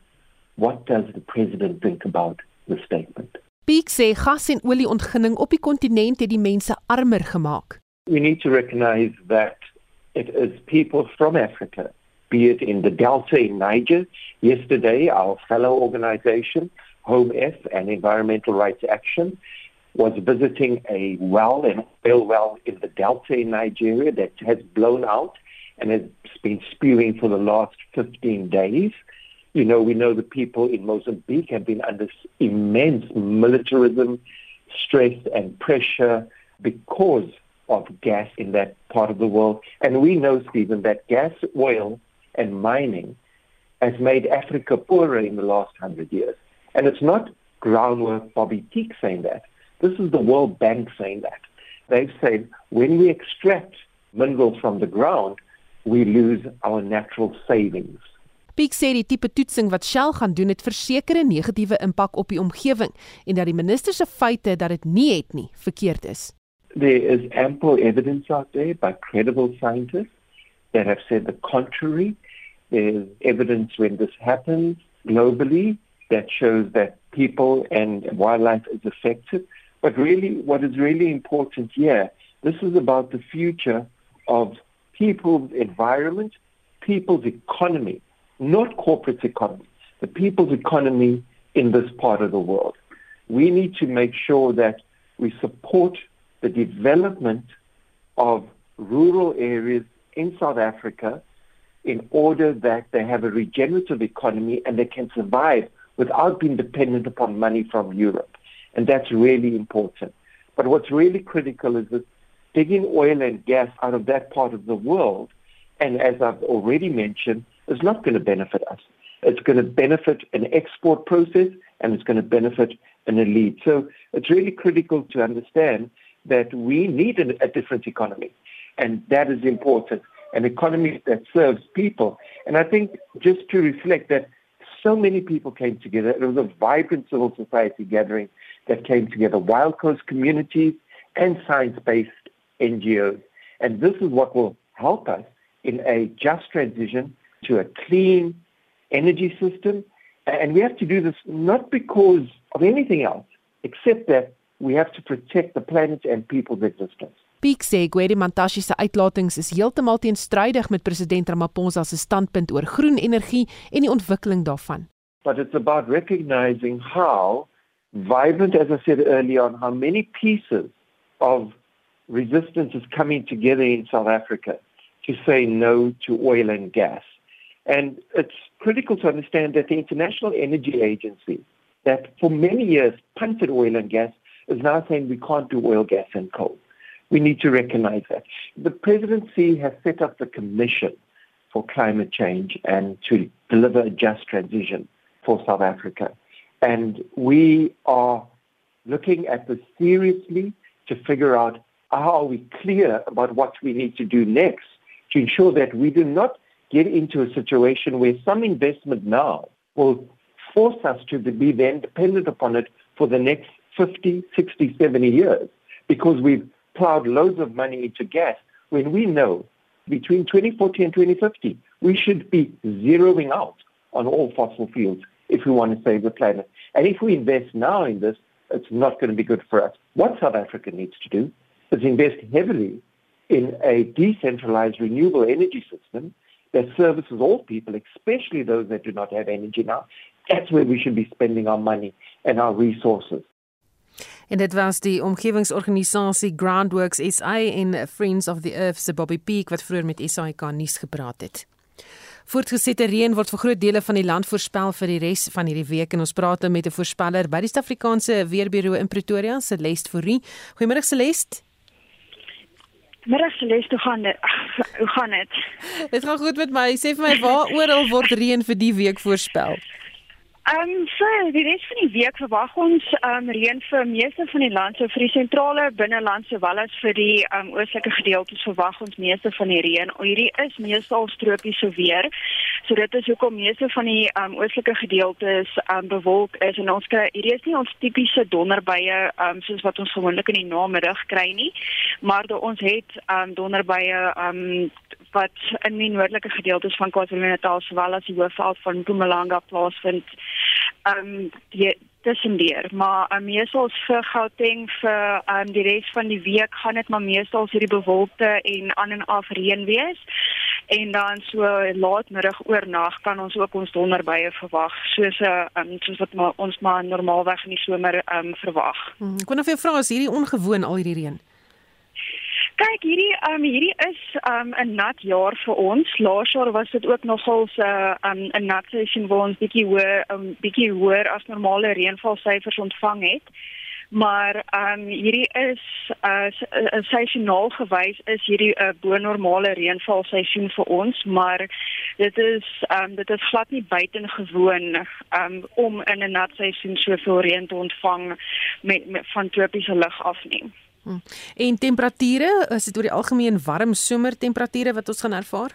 S12: What does the president think about the statement?
S2: Peak sê gas en olieontginning op die kontinent het die mense armer gemaak.
S12: We need to recognize that it is people from Africa, be it in the Delta in Niger. Yesterday, our fellow organization, Home F and Environmental Rights Action, was visiting a well, an oil well in the Delta in Nigeria that has blown out and has been spewing for the last 15 days. You know, we know the people in Mozambique have been under immense militarism, stress, and pressure because of gas in that part of the world. And we know, Stephen, that gas, oil, and mining has made Africa poorer in the last hundred years. And it's not groundwork Bobby Teak saying that. This is the World Bank saying that. They've said when we extract minerals from the ground, we lose our natural savings.
S2: Piek sê die tipe toetsing wat Shell gaan doen het verseker 'n negatiewe impak op die omgewing en dat die minister se feite dat dit nie het nie verkeerd is.
S12: There is ample evidence out there by credible scientists that have said the contrary. There's evidence when this happens globally that shows that people and wildlife is affected. But really, what is really important here, this is about the future of people's environment, people's economy, not corporate economy, the people's economy in this part of the world. We need to make sure that we support the development of rural areas in South Africa in order that they have a regenerative economy and they can survive without being dependent upon money from Europe. And that's really important. But what's really critical is that digging oil and gas out of that part of the world, and as I've already mentioned, is not going to benefit us. It's going to benefit an export process and it's going to benefit an elite. So it's really critical to understand that we need a, different economy. And that is important an economy that serves people. And I think just to reflect that so many people came together. It was a vibrant civil society gathering that came together, wild coast communities and science-based NGOs. And this is what will help us in a just transition to a clean energy system. And we have to do this not because of anything else, except that we have to protect the planet and people's existence.
S2: Peak sê Gwede Mantashe se uitlatings is heeltemal teenstrydig met president Ramaphosa se standpunt oor groen energie en die ontwikkeling daarvan.
S12: But it's about recognizing how vibrant as I said earlier on how many pieces of resistance is coming together in South Africa to say no to oil and gas. And it's critical to understand that the International Energy Agency that for many years punted oil and gas is now saying we can't do oil, gas and coal. We need to recognize that. The presidency has set up the commission for climate change and to deliver a just transition for South Africa. And we are looking at this seriously to figure out how are we clear about what we need to do next to ensure that we do not get into a situation where some investment now will force us to be then dependent upon it for the next 50, 60, 70 years because we've plowed loads of money into gas when we know between 2040 and 2050 we should be zeroing out on all fossil fuels if we want to save the planet. And if we invest now in this, it's not going to be good for us. What South Africa needs to do is invest heavily in a decentralized renewable energy system that services all people, especially those that do not have energy now. That's where we should be spending our money and our resources.
S2: En dit was die omgewingsorganisasie Groundworks SA en Friends of the Earth se Bobby Peak wat vroeër met SAK nuus gepraat het. Voortgesette reën word vir groot dele van die land voorspel vir die res van hierdie week en ons praat nou met 'n voorspeller by die Suid-Afrikaanse Weerbureau in Pretoria, Celeste Fourie. Goeiemôre Celeste.
S16: Middag Celeste, hoe gaan dit? Hoe gaan dit?
S2: Dit gaan goed met my. Sê vir my waar oral word reën vir die week voorspel?
S16: Ehm um, so die res van die week verwag ons ehm um, reën vir meeste van die land, so vir die sentrale binneland sowel as vir die ehm um, oostelike gedeeltes verwag ons meeste van die reën. Hierdie is meestal tropiese weer. So dit is hoekom meeste van die ehm um, oostelike gedeeltes ehm um, bewolk is en ons kry hierdie is nie ons tipiese donderbuie ehm um, soos wat ons gewoonlik in die namiddag kry nie, maar ons het ehm um, donderbuie ehm um, wat in die noordelike gedeeltes van KwaZulu-Natal sowel as die hoofveld van Mpumalanga plaasvind. Ehm um, tussen deur, maar um, meestal vir Gauteng vir um, die res van die week gaan dit maar meestal hierdie bewolkte en aan en af reën wees. En dan so laatmiddag oornag kan ons ook ons donderbuie verwag, soos 'n um, soos wat maar ons maar normaalweg in die somer um, verwag.
S2: Hmm, ek kon of jy vra is hierdie ongewoon al hierdie reën?
S16: Kyk, hierdie um hierdie is um 'n nat jaar vir ons. Laas jaar was dit ook nogal 'n uh, um 'n nat seisoen waar ons bietjie hoër um bietjie hoër as normale reënvalsyfers ontvang het. Maar um hierdie is uh, uh seisoonaal gewys is hierdie 'n uh, bo-normale reënvalseisoen vir ons, maar dit is um dit is glad nie buitengewoon um om in 'n nat seisoen soveel reën te ontvang met, met van tropiese lug af nie.
S2: Hmm. En temperature, is dit oor die algemeen warm somertemperature wat ons gaan ervaar?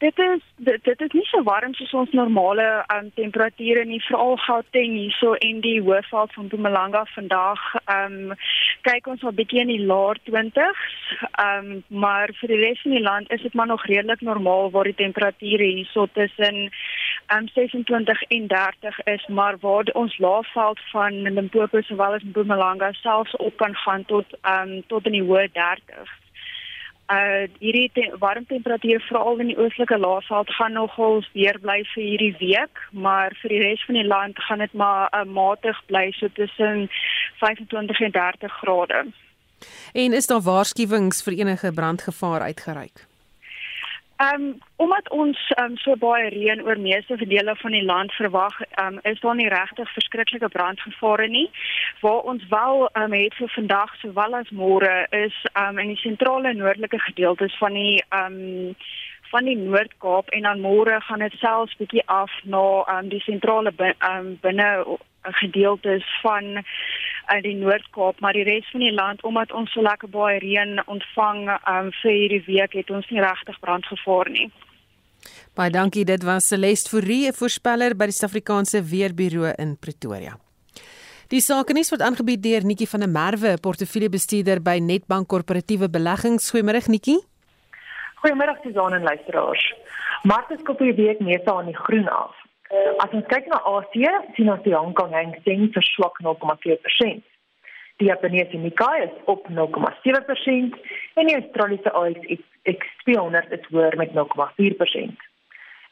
S16: Dit is dit, dit is nie so warm soos ons normale um, temperature nie. Veral Gauteng hierso en die Hoofveld van Mpumalanga vandag. Um, kyk ons al bietjie in die laer 20s um, maar vir die res van die land is dit maar nog redelik normaal waar die temperature hierso tussen um, 26 en 30 is maar waar ons laafveld van Limpopo sowel as Mpumalanga selfs op kan gaan tot um, tot in die hoë 30s uh hierdie te warm temperature veral in die oostelike laafveld gaan nogal weer bly vir hierdie week, maar vir die res van die land gaan dit maar uh, matig bly so tussen 25 en 30 grade.
S2: En is daar waarskuwings vir enige brandgevaar uitgereik?
S16: Ehm um, omdat ons um, so baie reën oor meeste dele van die land verwag, um, is daar nie regtig verskriklike brandgevare nie. Waar ons wel um, het vir vandag sowel as môre is um, in die sentrale noordelike gedeeltes van die um, van die Noord-Kaap en dan môre gaan dit selfs bietjie af na um, die sentrale um, binne gedeeltes van uh, die Noord-Kaap, maar die res van die land omdat ons so lekker baie reën ontvang um, vir hierdie week het ons nie regtig brandgevaar nie.
S2: Baie dankie, dit was Celeste Fourie, 'n voorspeller by die Suid-Afrikaanse Weerbureau in Pretoria. Die sakenis word aangebied deur Nikki van der Merwe, portefeuljebestuurder by Netbank Korporatiewe Beleggings. Goeiemôre Nikki.
S17: Goeiemôre Suzan en luisteraars. Markte skop hierdie week meestal aan die groen af. As ons kyk na Asië, sien ons die Hong Kong Hang Seng verswak 0,4%. Die Japaneese Nikkei is op 0,7% en die Australiese ASX 200 is hoër met 0,4%.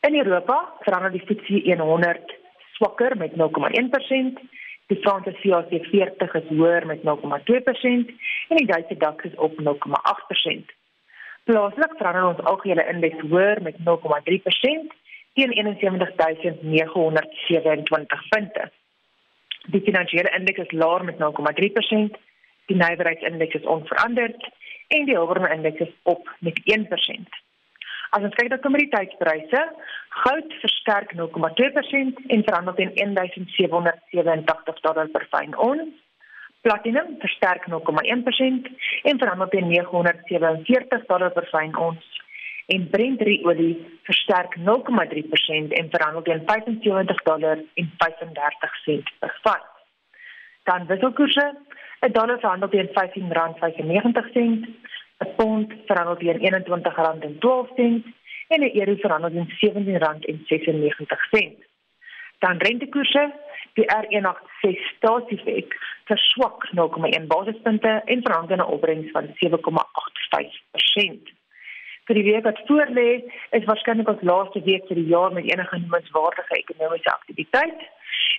S17: In Europa verander die FTSE 100 swakker met 0,1%. Die Franse CAC 40 is hoër met 0,2% en die Duitse DAX is op 0,8%. Plaaslik verander ons algehele indeks hoër met 0,3% teen 71927 punte. Die finansiële indeks is laer met 0,3%, die nywerheidsindeks is onveranderd en die hulpbronne indeks is op met 1%. As ons kyk na kommoditeitspryse, goud versterk 0,2% en verhandel teen 1787 dollar per fyn ons. Platinum versterk 0,1% en verhandel teen 947 dollar per fyn ons en Brent olie versterk 0,3% en verhandel teen 75 dollar en 35 sent per vat. Dan wisselkoerse, 'n dollar verhandel teen R15.95, 'n pond verhandel teen R21.12 en 'n euro verhandel teen R17.96. Dan rentekoerse, die R186 staatsefek verswak 0,1 basispunte en verhandel 'n opbrengs van 7,85% vir die week wat voorlê is waarskynlik ons laaste week vir die jaar met enige noemenswaardige ekonomiese aktiwiteit.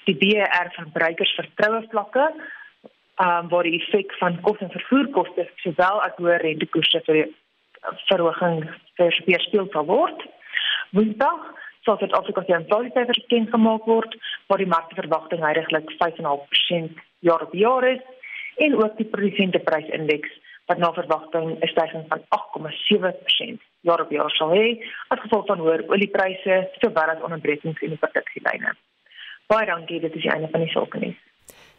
S17: Die BER verbruikers vertroue vlakke ehm um, waar die effek van kos en vervoerkoste sowel as hoë rentekoerse vir verhoging vir speel sal word. Woensdag sal dit Afrika se inflasiesyfers bekend gemaak word waar die markverwagting heidaglik 5.5% jaar op jaar is en ook die produsenteprysindeks wat na verwagting 'n stygings van 8,7% jaar op jaar sal hê as gevolg van hoër oliepryse sowel as onderbrekings in die produksielyne. Baie dankie, dit is die einde van die sulke nuus.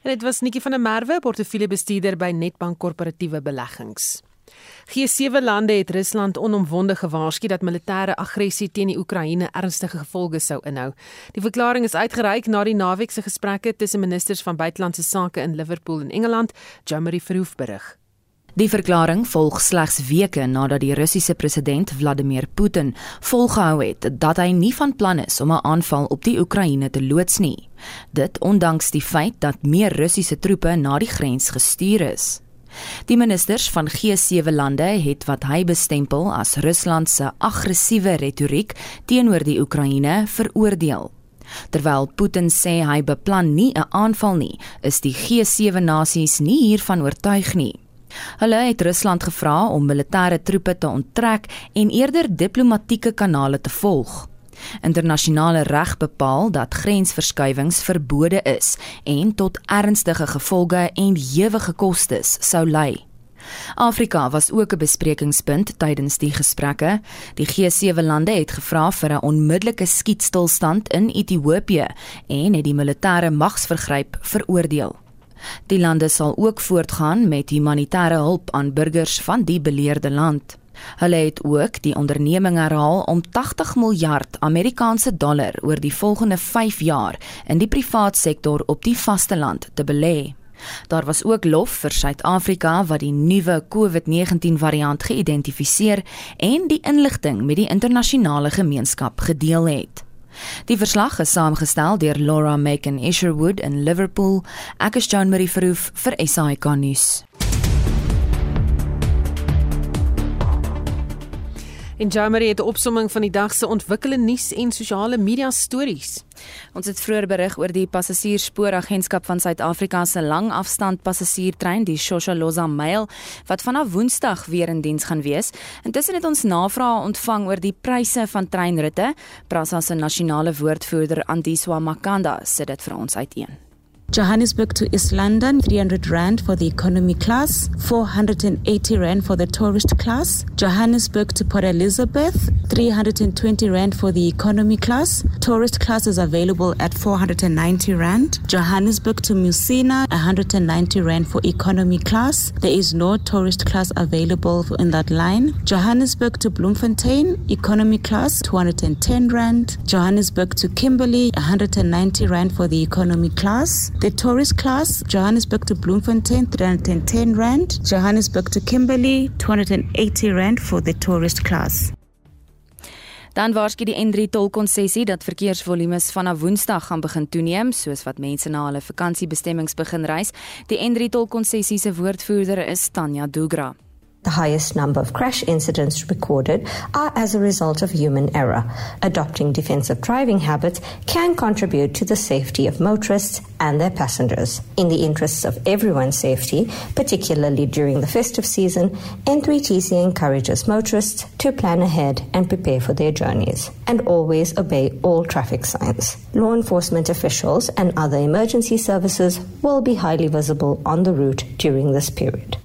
S2: En dit was Nikki van der Merwe, portefeuljebestuurder by Netbank Korporatiewe Beleggings. G7 lande het Rusland onomwonde gewaarsku dat militêre aggressie teen die Oekraïne ernstige gevolge sou inhou. Die verklaring is uitgereik na die naweek se gesprekke tussen ministers van buitelandse sake in Liverpool en Engeland, Jamari Verhoef berig.
S4: Die verklaring volg slegs weke nadat die Russiese president Vladimir Putin volgehou het dat hy nie van plan is om 'n aanval op die Oekraïne te loods nie. Dit ondanks die feit dat meer Russiese troepe na die grens gestuur is. Die ministers van G7 lande het wat hy bestempel as Rusland se aggressiewe retoriek teenoor die Oekraïne veroordeel. Terwyl Putin sê hy beplan nie 'n aanval nie, is die G7 nasies nie hiervan oortuig nie. Hulle het Rusland gevra om militêre troepe te onttrek en eerder diplomatieke kanale te volg. Internasionale reg bepaal dat grensverskuiwings verbode is en tot ernstige gevolge en ewige kostes sou lei. Afrika was ook 'n besprekingspunt tydens die gesprekke. Die G7 lande het gevra vir 'n onmiddellike skietstilstand in Ethiopië en het die militêre magsvergryp veroordeel. Die lande sal ook voortgaan met humanitêre hulp aan burgers van die beleerde land. Hulle het ook die onderneming herhaal om 80 miljard Amerikaanse dollar oor die volgende 5 jaar in die privaat sektor op die vasteland te belê. Daar was ook lof vir Suid-Afrika wat die nuwe COVID-19 variant geïdentifiseer en die inligting met die internasionale gemeenskap gedeel het. Die verslag is saamgestel deur Laura Macon Isherwood in Liverpool. Ek is Jean Marie Verhoef vir SAK nuus.
S2: En Jamari het 'n opsomming van die dag se ontwikkelende nuus en sosiale media stories.
S4: Ons het vroeër berig oor die passasiersspooragentskap van Suid-Afrika se langafstand passasiertrein, die Shosholoza Mail, wat vanaf Woensdag weer in diens gaan wees. Intussen het ons navrae ontvang oor die pryse van treinritte. Prasa se nasionale woordvoerder Andiswa Makanda sê dit vir ons uiteen.
S18: Johannesburg to East London, 300 Rand for the economy class, 480 Rand for the tourist class. Johannesburg to Port Elizabeth, 320 Rand for the economy class. Tourist class is available at 490 Rand. Johannesburg to Musina, 190 Rand for economy class. There is no tourist class available in that line. Johannesburg to Bloemfontein, economy class, 210 Rand. Johannesburg to Kimberley, 190 Rand for the economy class. The tourist class, Johannesburg to Bloemfontein, 310 Rand. Johannesburg to Kimberley, 280 Rand for the tourist class.
S4: Dan waarsku die N3 tolkonsessie dat verkeersvolumes vanaf Woensdag gaan begin toeneem, soos wat mense na hulle vakansiebestemmings begin reis. Die N3 tolkonsessie se woordvoerder is Tanya Dugra.
S19: The highest number of crash incidents recorded are as a result of human error. Adopting defensive driving habits can contribute to the safety of motorists and their passengers. In the interests of everyone's safety, particularly during the festive season, N3TC encourages motorists to plan ahead and prepare for their journeys and always obey all traffic signs. Law enforcement officials and other emergency services will be highly visible on the route during this period.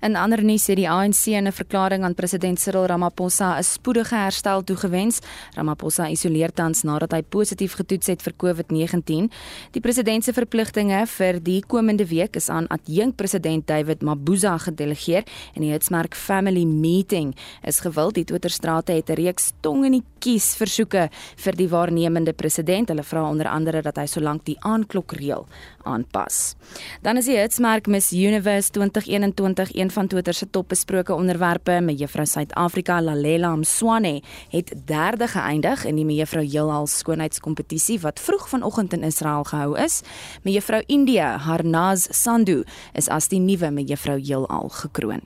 S4: In ander nuus het die ANC in 'n verklaring aan president Cyril Ramaphosa 'n spoedige herstel toegewens. Ramaphosa isoleer tans nadat hy positief getoets het vir COVID-19. Die president se verpligtinge vir die komende week is aan adjunkpresident David Mabuza gedelegeer en die hitsmerk Family Meeting is gewild. Die Twitterstrate het 'n reeks tong in die kies versoeke vir die waarnemende president. Hulle vra onder andere dat hy solank die aanklokreël aanpas. Dan is die hitsmerk Miss Universe 2021 een van Twitter se topbesproke onderwerpe. Mevrou Suid-Afrika Lalela Mswane het derde geëindig in die Mevrou Heelal skoonheidskompetisie wat vroeg vanoggend in Israel gehou is. Mevrou India Harnaz Sandhu is as die nuwe Mevrou Heelal gekroon.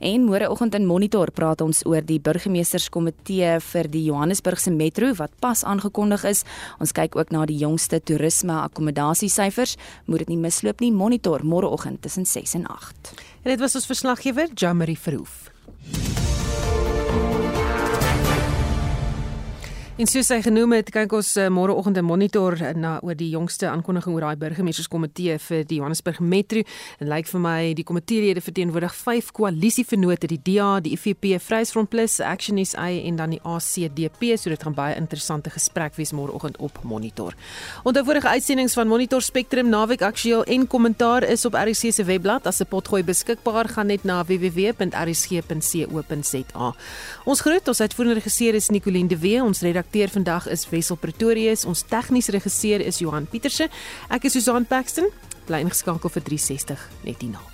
S4: En môreoggend in Monitor praat ons oor die burgemeesterskomitee vir die Johannesburgse metro wat pas aangekondig is. Ons kyk ook na die jongste toerisme akkommodasiesyfers. Moet dit nie misloop nie. Monitor môreoggend tussen 6 en 8.
S2: En dit was ons verslaggewer, Jamari Verhoef. En soos hy genoem het, kyk ons uh, môreoggend 'n monitor uh, na oor die jongste aankondiging oor daai burgemeesterskomitee vir die Johannesburg Metro. En lyk vir my die komiteelede verteenwoordig vyf koalisievennote, die DA, die IFP, Vryheidsfront Plus, Action SA en dan die ACDP. So dit gaan baie interessante gesprek wees môreoggend op monitor. Onder vorige uitsendings van Monitor Spectrum naweek aktueel en kommentaar is op RC se webblad as 'n potgooi beskikbaar. Gaan net na www.rc.co.za. Ons groet, ons uitvoerende regisseur is Nicoline de Wee, ons redakteur vandag is Wessel Pretorius, ons tegniese regisseur is Johan Pieterse. Ek is Susan Paxton, bly ingeskakel vir 360 net hierna.